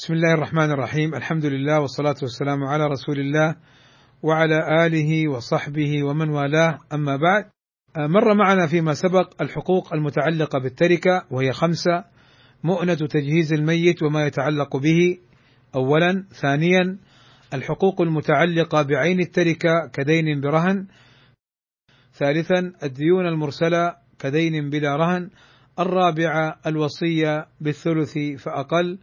بسم الله الرحمن الرحيم. الحمد لله والصلاة والسلام على رسول الله وعلى آله وصحبه ومن والاه. أما بعد مر معنا فيما سبق الحقوق المتعلقة بالتركة وهي خمسة مؤنة تجهيز الميت وما يتعلق به. أولا. ثانيا الحقوق المتعلقة بعين التركة كدين برهن. ثالثا الديون المرسلة كدين بلا رهن. الرابعة الوصية بالثلث فأقل.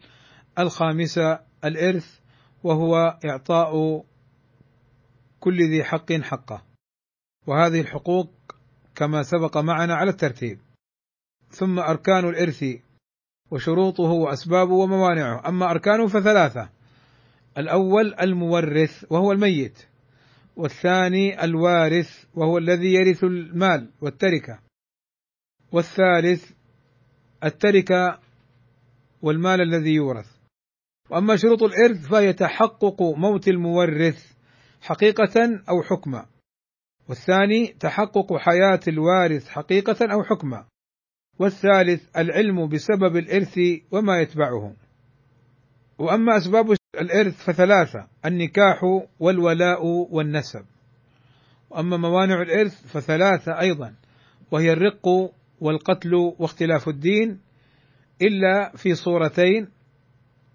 الخامسة الإرث وهو إعطاء كل ذي حق حقه. وهذه الحقوق كما سبق معنا على الترتيب. ثم أركان الإرث وشروطه وأسبابه وموانعه. أما أركانه فثلاثة. الأول المورث وهو الميت. والثاني الوارث وهو الذي يرث المال والتركة. والثالث التركة والمال الذي يورث. وأما شروط الإرث فهي تحقق موت المورث حقيقة أو حكما. والثاني تحقق حياة الوارث حقيقة أو حكما. والثالث العلم بسبب الإرث وما يتبعه. وأما أسباب الإرث فثلاثة النكاح والولاء والنسب. وأما موانع الإرث فثلاثة أيضا وهي الرق والقتل واختلاف الدين إلا في صورتين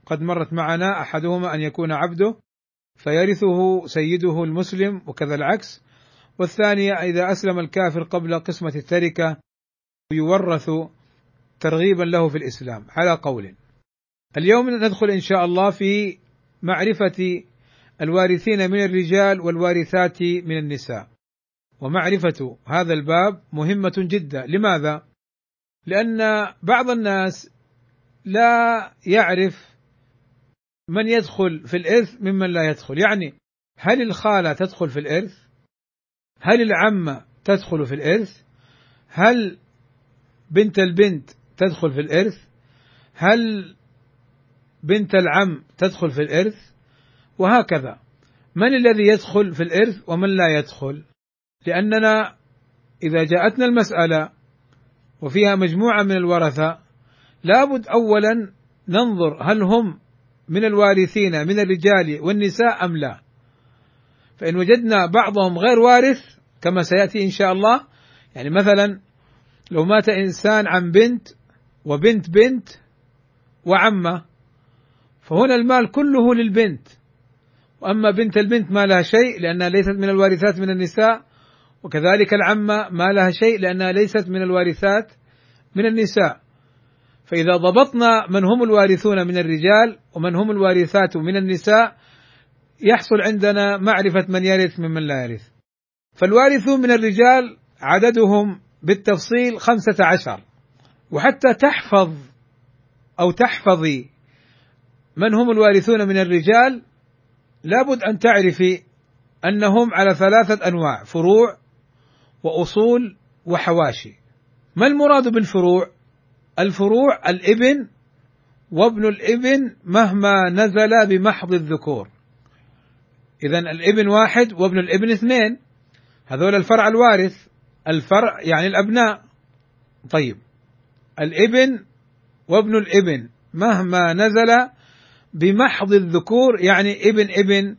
قد مرت معنا أحدهما أن يكون عبده فيرثه سيده المسلم وكذا العكس. والثانيه إذا أسلم الكافر قبل قسمة التركة يورث ترغيبا له في الإسلام. على قول. اليوم ندخل إن شاء الله في معرفة الوارثين من الرجال والوارثات من النساء. ومعرفة هذا الباب مهمة جدا. لماذا؟ لأن بعض الناس لا يعرف من يدخل في الإرث ممن لا يدخل. يعني هل الخالة تدخل في الإرث؟ هل العمة تدخل في الإرث؟ هل بنت البنت تدخل في الإرث؟ هل بنت العم تدخل في الإرث؟ وهكذا. من الذي يدخل في الإرث ومن لا يدخل؟ لأننا إذا جاءتنا المسألة وفيها مجموعة من الورثة لابد أولا ننظر هل هم من الوارثين من الرجال والنساء أم لا؟ فإن وجدنا بعضهم غير وارث كما سيأتي إن شاء الله يعني مثلا لو مات إنسان عن بنت وبنت بنت وعمة فهنا المال كله للبنت. وأما بنت البنت ما لها شيء لأنها ليست من الوارثات من النساء وكذلك العمة ما لها شيء لأنها ليست من الوارثات من النساء. فإذا ضبطنا من هم الوارثون من الرجال ومن هم الوارثات من النساء يحصل عندنا معرفة من يرث ممن لا يرث. فالوارثون من الرجال عددهم بالتفصيل خمسة عشر. وحتى تحفظ أو تحفظي من هم الوارثون من الرجال لابد أن تعرفي أنهم على ثلاثة أنواع فروع وأصول وحواشي. ما المراد بالفروع؟ الفروع الإبن وابن الإبن مهما نزل بمحض الذكور. إذا الإبن واحد وابن الإبن اثنين. هذول الفرع الوارث الفرع يعني الأبناء. طيب الإبن وابن الإبن مهما نزل بمحض الذكور يعني إبن إبن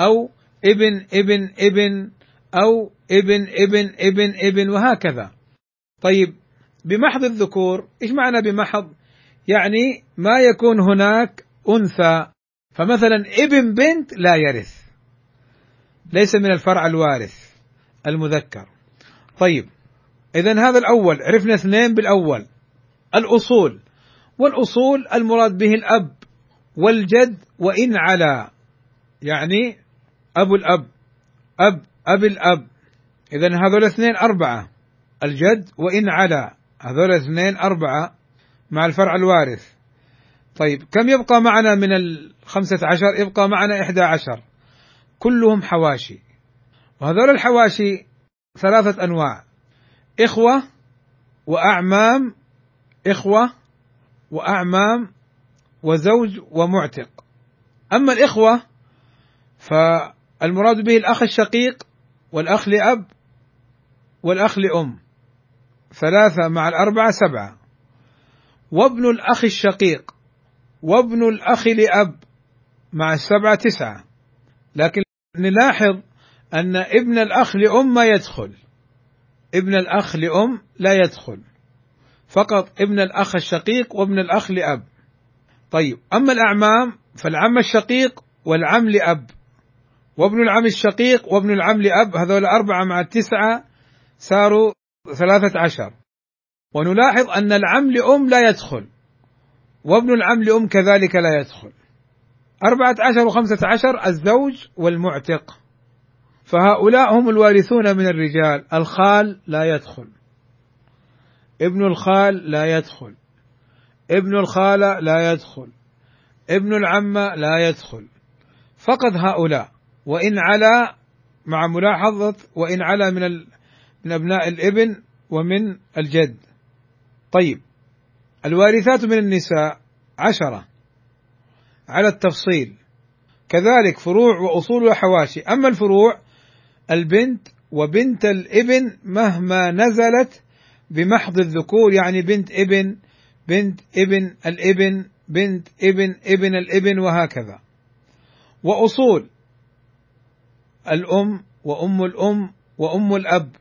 أو إبن إبن إبن أو إبن إبن إبن إبن وهكذا. طيب بمحض الذكور. إيش معنى بمحض؟ يعني ما يكون هناك أنثى. فمثلا ابن بنت لا يرث. ليس من الفرع الوارث المذكر. طيب اذا هذا الأول عرفنا اثنين بالأول. الأصول. والأصول المراد به الأب والجد وإن على. يعني أبو الأب أب أب الأب. اذا هذول الاثنين أربعة الجد وإن على. هذول اثنين أربعة مع الفرع الوارث. طيب كم يبقى معنا من الخمسة عشر؟ يبقى معنا إحدى عشر. كلهم حواشي. وهذول الحواشي ثلاثة أنواع. إخوة وأعمام إخوة وأعمام وزوج ومعتق. أما الإخوة فالمراد به الأخ الشقيق والأخ لأب والأخ لأم. ثلاثة مع الأربعة سبعة. وابن الأخ الشقيق وابن الأخ لأب مع السبعة تسعة. لكن نلاحظ أن ابن الأخ لأم ما يدخل. ابن الأخ لأم لا يدخل. فقط ابن الأخ الشقيق وابن الأخ لأب. طيب أما الأعمام فالعم الشقيق والعم لأب. وابن العم الشقيق وابن العم لأب هذول أربعة مع التسعة صاروا ثلاثة عشر. ونلاحظ أن العم لأم لا يدخل وابن العم لأم كذلك لا يدخل. أربعة عشر وخمسة عشر الزوج والمعتق. فهؤلاء هم الوارثون من الرجال الخال لا يدخل. ابن الخال لا يدخل. ابن الخالة لا يدخل. ابن العمة لا يدخل. فقط هؤلاء وإن علا مع ملاحظة وإن علا من من أبناء الإبن ومن الجد. طيب. الوارثات من النساء عشرة. على التفصيل. كذلك فروع وأصول وحواشي. أما الفروع البنت وبنت الإبن مهما نزلت بمحض الذكور يعني بنت إبن بنت إبن الإبن بنت إبن إبن الإبن وهكذا. وأصول. الأم وأم الأم وأم الأب.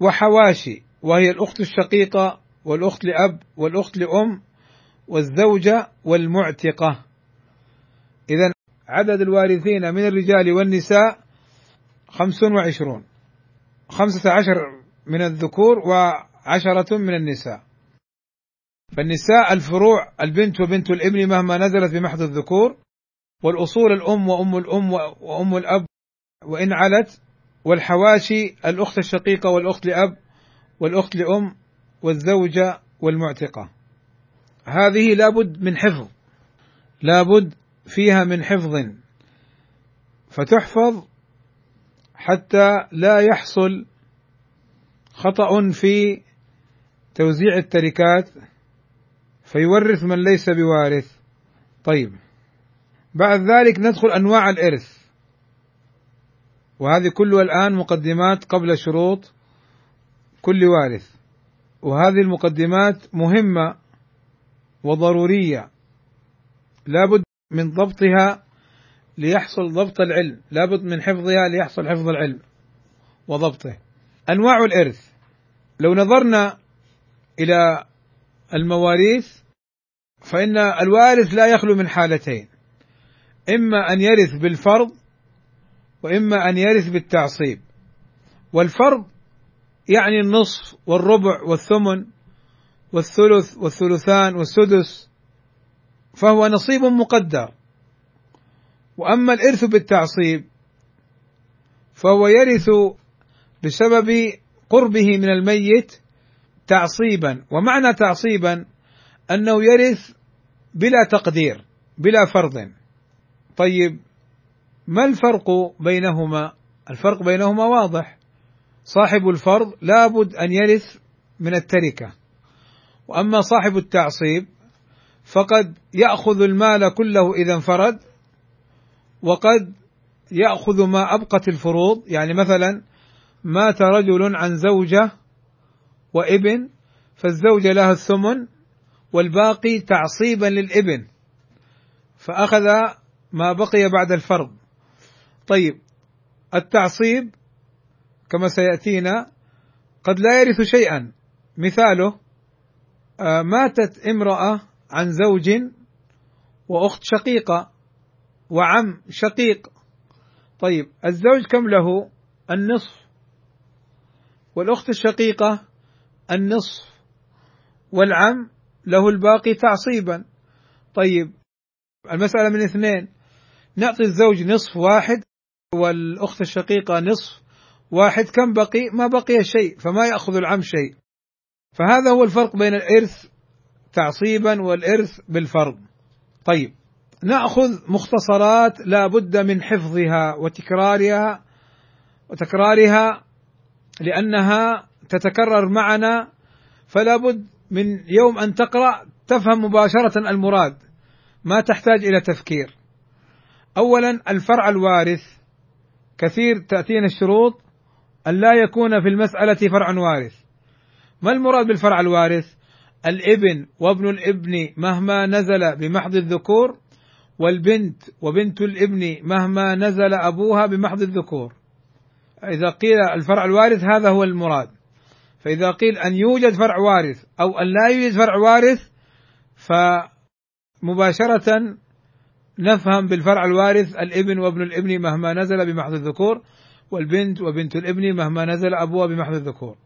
وحواشي وهي الأخت الشقيقة والأخت لأب والأخت لأم والزوجة والمعتقة. إذا عدد الوارثين من الرجال والنساء خمس وعشرون خمسة عشر من الذكور وعشرة من النساء. فالنساء الفروع البنت وبنت الإبن مهما نزلت بمحض الذكور والأصول الأم وأم الأم وأم الأب وإن علت والحواشي الأخت الشقيقة والأخت لأب والأخت لأم والزوجة والمعتقة. هذه لابد من حفظ لابد فيها من حفظ فتحفظ حتى لا يحصل خطأ في توزيع التركات فيورث من ليس بوارث. طيب بعد ذلك ندخل أنواع الإرث. وهذه كلها الان مقدمات قبل شروط كل وارث. وهذه المقدمات مهمة وضرورية. لابد من ضبطها ليحصل ضبط العلم. لابد من حفظها ليحصل حفظ العلم وضبطه. أنواع الإرث. لو نظرنا إلى المواريث فإن الوارث لا يخلو من حالتين. إما أن يرث بالفرض وإما أن يرث بالتعصيب. والفرض يعني النصف والربع والثمن والثلث والثلثان والسدس فهو نصيب مقدر. وأما الإرث بالتعصيب فهو يرث بسبب قربه من الميت تعصيبا. ومعنى تعصيبا أنه يرث بلا تقدير بلا فرض. طيب ما الفرق بينهما؟ الفرق بينهما واضح. صاحب الفرض لابد أن يرث من التركة. وأما صاحب التعصيب فقد يأخذ المال كله إذا انفرد وقد يأخذ ما أبقت الفروض. يعني مثلا مات رجل عن زوجة وابن فالزوجة لها الثمن والباقي تعصيبا للابن فأخذ ما بقي بعد الفرض. طيب التعصيب كما سيأتينا قد لا يرث شيئا. مثاله آه، ماتت امرأة عن زوج وأخت شقيقة وعم شقيق. طيب الزوج كم له؟ النصف. والأخت الشقيقة النصف. والعم له الباقي تعصيبا. طيب المسألة من اثنين. نعطي الزوج نصف واحد والأخت الشقيقة نصف واحد كم بقي؟ ما بقي شيء فما يأخذ العم شيء. فهذا هو الفرق بين الإرث تعصيبا والإرث بالفرض. طيب نأخذ مختصرات لا بد من حفظها وتكرارها وتكرارها لأنها تتكرر معنا فلا بد من يوم أن تقرأ تفهم مباشرة المراد ما تحتاج إلى تفكير. أولا الفرع الوارث. كثير تأتينا الشروط أن لا يكون في المسألة فرع وارث. ما المراد بالفرع الوارث؟ الابن وابن الابن مهما نزل بمحض الذكور والبنت وبنت الابن مهما نزل أبوها بمحض الذكور. إذا قيل الفرع الوارث هذا هو المراد. فإذا قيل أن يوجد فرع وارث أو أن لا يوجد فرع وارث فمباشرة نفهم بالفرع الوارث الابن وابن الابن مهما نزل بمحض الذكور والبنت وبنت الابن مهما نزل أبوها بمحض الذكور.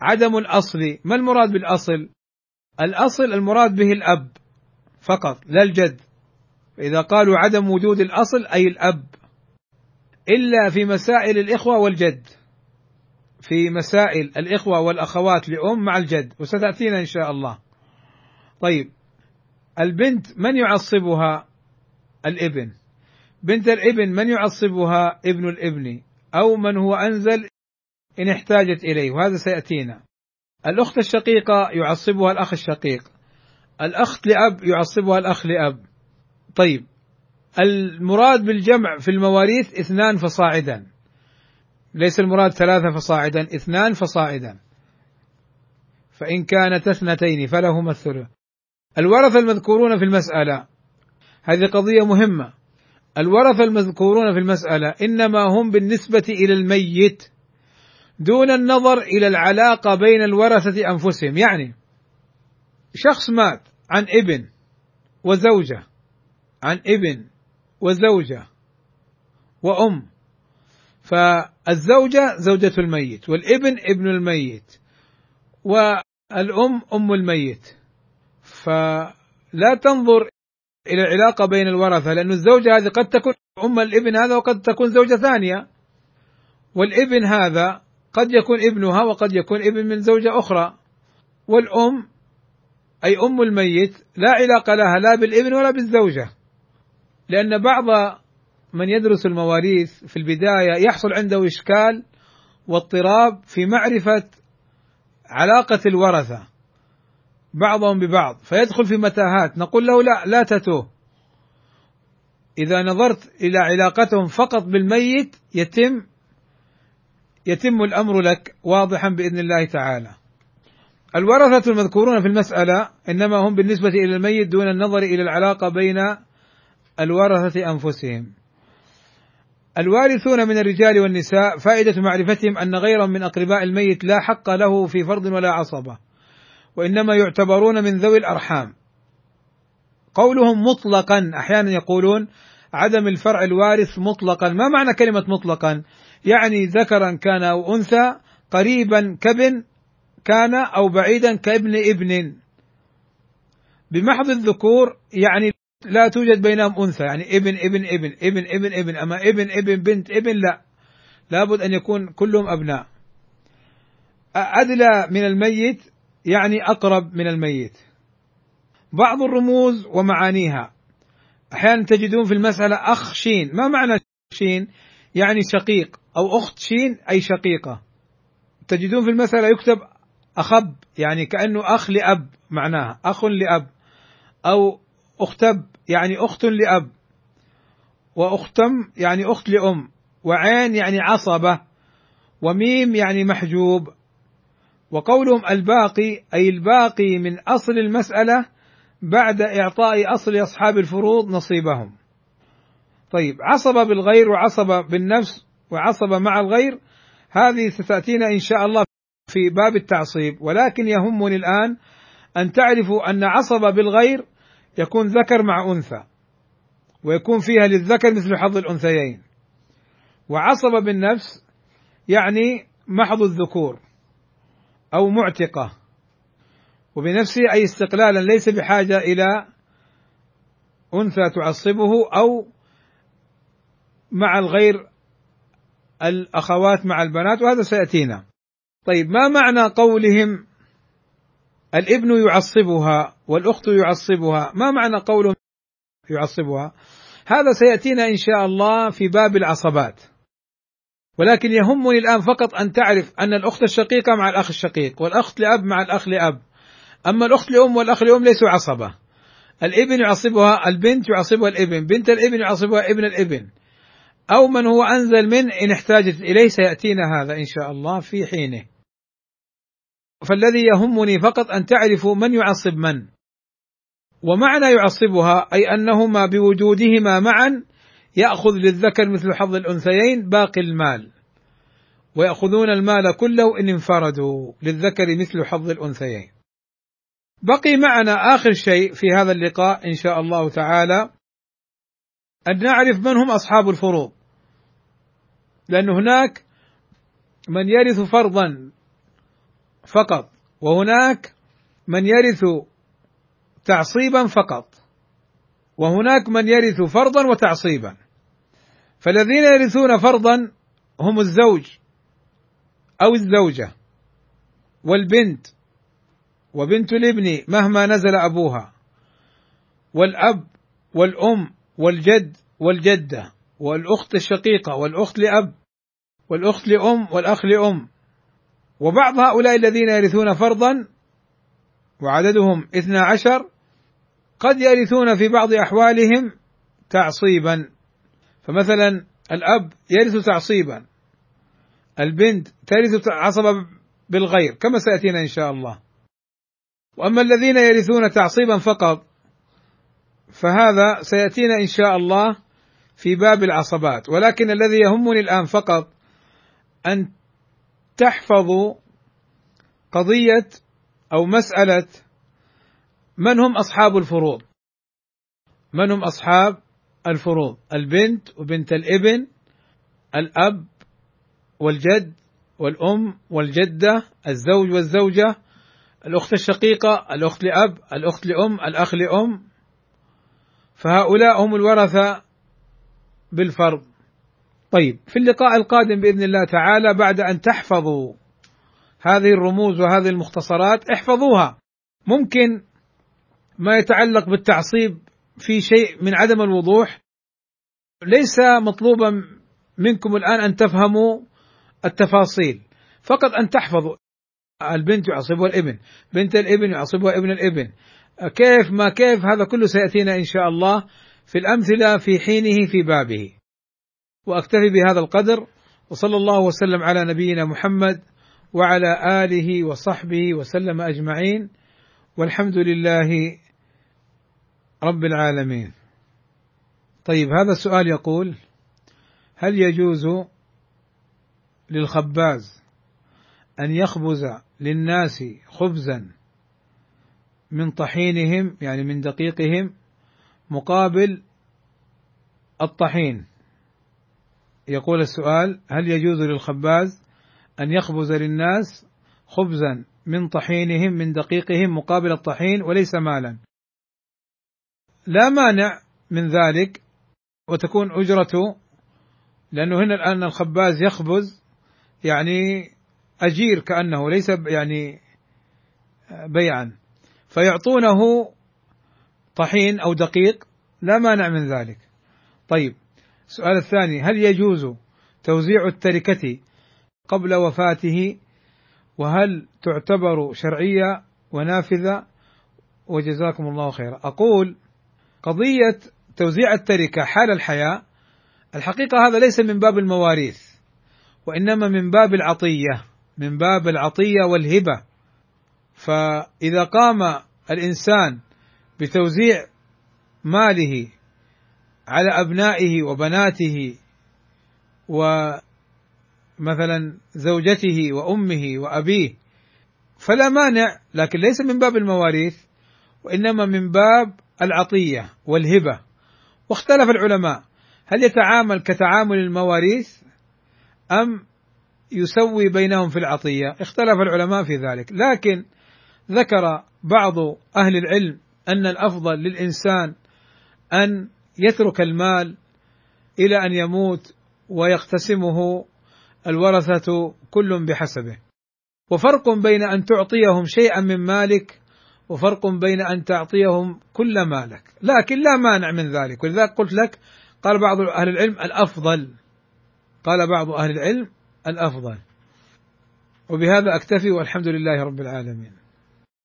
عدم الأصل ما المراد بالأصل؟ الأصل المراد به الأب فقط لا الجد. فاذا قالوا عدم وجود الأصل أي الأب. إلا في مسائل الإخوة والجد. في مسائل الإخوة والأخوات لأم مع الجد وستأتينا إن شاء الله. طيب البنت من يعصبها؟ الإبن. بنت الإبن من يعصبها ابن الإبن؟ أو من هو أنزل إن احتاجت إليه؟ وهذا سيأتينا. الأخت الشقيقة يعصبها الأخ الشقيق. الأخت لأب يعصبها الأخ لأب. طيب. المراد بالجمع في المواريث اثنان فصاعدا. ليس المراد ثلاثة فصاعدا اثنان فصاعدا. فإن كانت اثنتين فلهما الثلث. الورثة المذكورون في المسألة. هذه قضية مهمة. الورثة المذكورون في المسألة إنما هم بالنسبة إلى الميت دون النظر إلى العلاقة بين الورثة أنفسهم. يعني شخص مات عن ابن وزوجة عن ابن وزوجة وأم فالزوجة زوجة الميت والابن ابن الميت والأم أم الميت. فلا تنظر إلى العلاقة بين الورثة لأن الزوجة هذه قد تكون أم الابن هذا وقد تكون زوجة ثانية. والابن هذا قد يكون ابنها وقد يكون ابن من زوجة أخرى. والأم أي أم الميت لا علاقة لها لا بالابن ولا بالزوجة. لأن بعض من يدرس المواريث في البداية يحصل عنده إشكال واضطراب في معرفة علاقة الورثة. بعضهم ببعض فيدخل في متاهات نقول له لا لا تتوه. إذا نظرت إلى علاقتهم فقط بالميت يتم يتم الأمر لك واضحا بإذن الله تعالى. الورثة المذكورون في المسألة إنما هم بالنسبة إلى الميت دون النظر إلى العلاقة بين الورثة أنفسهم. الوارثون من الرجال والنساء فائدة معرفتهم أن غيرا من أقرباء الميت لا حق له في فرض ولا عصبة. وإنما يعتبرون من ذوي الأرحام. قولهم مطلقا أحيانا يقولون عدم الفرع الوارث مطلقا. ما معنى كلمة مطلقا؟ يعني ذكرا كان أو أنثى قريبا كابن كان أو بعيدا كابن ابن. بمحض الذكور يعني لا توجد بينهم أنثى يعني ابن ابن ابن ابن ابن ابن. أما ابن ابن بنت ابن لا. لابد أن يكون كلهم أبناء. أدلى من الميت يعني أقرب من الميت. بعض الرموز ومعانيها. أحيانا تجدون في المسألة أخ شين. ما معنى شين؟ يعني شقيق. أو أخت شين أي شقيقة. تجدون في المسألة يكتب أخب يعني كأنه أخ لأب معناها. أخ لأب. أو أختب يعني أخت لأب. وأختم يعني أخت لأم. وعين يعني عصبة. وميم يعني محجوب. وقولهم الباقي أي الباقي من أصل المسألة بعد إعطاء أصل أصحاب الفروض نصيبهم. طيب عصبة بالغير وعصبة بالنفس وعصبة مع الغير هذه ستأتينا إن شاء الله في باب التعصيب. ولكن يهمني الآن أن تعرفوا أن عصبة بالغير يكون ذكر مع أنثى ويكون فيها للذكر مثل حظ الأنثيين. وعصبة بالنفس يعني محض الذكور. أو معتقة. وبنفسه أي استقلالا ليس بحاجة إلى أنثى تعصبه أو مع الغير الأخوات مع البنات وهذا سيأتينا. طيب ما معنى قولهم الابن يعصبها والأخت يعصبها؟ ما معنى قولهم يعصبها؟ هذا سيأتينا إن شاء الله في باب العصبات. ولكن يهمني الآن فقط أن تعرف أن الأخت الشقيقة مع الأخ الشقيق والأخت لأب مع الأخ لأب. أما الأخت لأم والأخ لأم ليسوا عصبة. الإبن يعصبها البنت يعصبها الإبن بنت الإبن يعصبها ابن الإبن. أو من هو أنزل من إن احتاجت إليه سيأتينا هذا إن شاء الله في حينه. فالذي يهمني فقط أن تعرفوا من يعصب من. ومعنى يعصبها أي أنهما بوجودهما معا يأخذ للذكر مثل حظ الأنثيين باقي المال ويأخذون المال كله إن انفردوا للذكر مثل حظ الأنثيين. بقي معنا آخر شيء في هذا اللقاء إن شاء الله تعالى أن نعرف من هم أصحاب الفروض. لأن هناك من يرث فرضا فقط وهناك من يرث تعصيبا فقط وهناك من يرث فرضا وتعصيبا فالذين يرثون فرضا هم الزوج أو الزوجة والبنت وبنت الابن مهما نزل أبوها والأب والأم والجد والجدة والأخت الشقيقة والأخت لأب والأخت لأم والأخ لأم وبعض هؤلاء الذين يرثون فرضا وعددهم اثنا عشر قد يرثون في بعض أحوالهم تعصيبا فمثلا الأب يرث تعصيبا البنت ترث عصبة بالغير كما سيأتينا إن شاء الله. وأما الذين يرثون تعصيبا فقط فهذا سيأتينا إن شاء الله في باب العصبات. ولكن الذي يهمني الآن فقط أن تحفظوا قضية أو مسألة من هم أصحاب الفروض؟ من هم أصحاب الفروض البنت وبنت الابن الأب والجد والأم والجدة الزوج والزوجة الأخت الشقيقة الأخت لأب الأخت لأم الأخ لأم. فهؤلاء هم الورثة بالفرض. طيب في اللقاء القادم بإذن الله تعالى بعد أن تحفظوا هذه الرموز وهذه المختصرات احفظوها. ممكن ما يتعلق بالتعصيب في شيء من عدم الوضوح. ليس مطلوبا منكم الآن أن تفهموا التفاصيل. فقط أن تحفظوا. البنت يعصبها الإبن. بنت الإبن يعصبها ابن الإبن. كيف ما كيف هذا كله سيأتينا إن شاء الله في الأمثلة في حينه في بابه. وأكتفي بهذا القدر. وصلى الله وسلم على نبينا محمد وعلى آله وصحبه وسلم أجمعين. والحمد لله رب العالمين. طيب هذا السؤال يقول: هل يجوز للخباز أن يخبز للناس خبزا من طحينهم يعني من دقيقهم مقابل الطحين يقول السؤال هل يجوز للخباز أن يخبز للناس خبزا من طحينهم من دقيقهم مقابل الطحين وليس مالا لا مانع من ذلك وتكون أجرته لأنه هنا الآن الخباز يخبز يعني أجير كأنه ليس يعني بيعا. فيعطونه طحين أو دقيق لا مانع من ذلك. طيب السؤال الثاني هل يجوز توزيع التركة قبل وفاته؟ وهل تعتبر شرعية ونافذة؟ وجزاكم الله خيرا. أقول قضية توزيع التركة حال الحياة الحقيقة هذا ليس من باب المواريث وإنما من باب العطية من باب العطية والهبة. فإذا قام الإنسان بتوزيع ماله على أبنائه وبناته ومثلا زوجته وأمه وأبيه فلا مانع لكن ليس من باب المواريث وإنما من باب العطية والهبة. واختلف العلماء هل يتعامل كتعامل المواريث أم يسوي بينهم في العطية؟ اختلف العلماء في ذلك. لكن ذكر بعض أهل العلم أن الأفضل للإنسان أن يترك المال إلى أن يموت ويقتسمه الورثة كل بحسبه. وفرق بين أن تعطيهم شيئا من مالك وفرق بين أن تعطيهم كل مالك لكن لا مانع من ذلك. ولذلك قلت لك قال بعض أهل العلم الأفضل. قال بعض أهل العلم الأفضل. وبهذا أكتفي والحمد لله رب العالمين.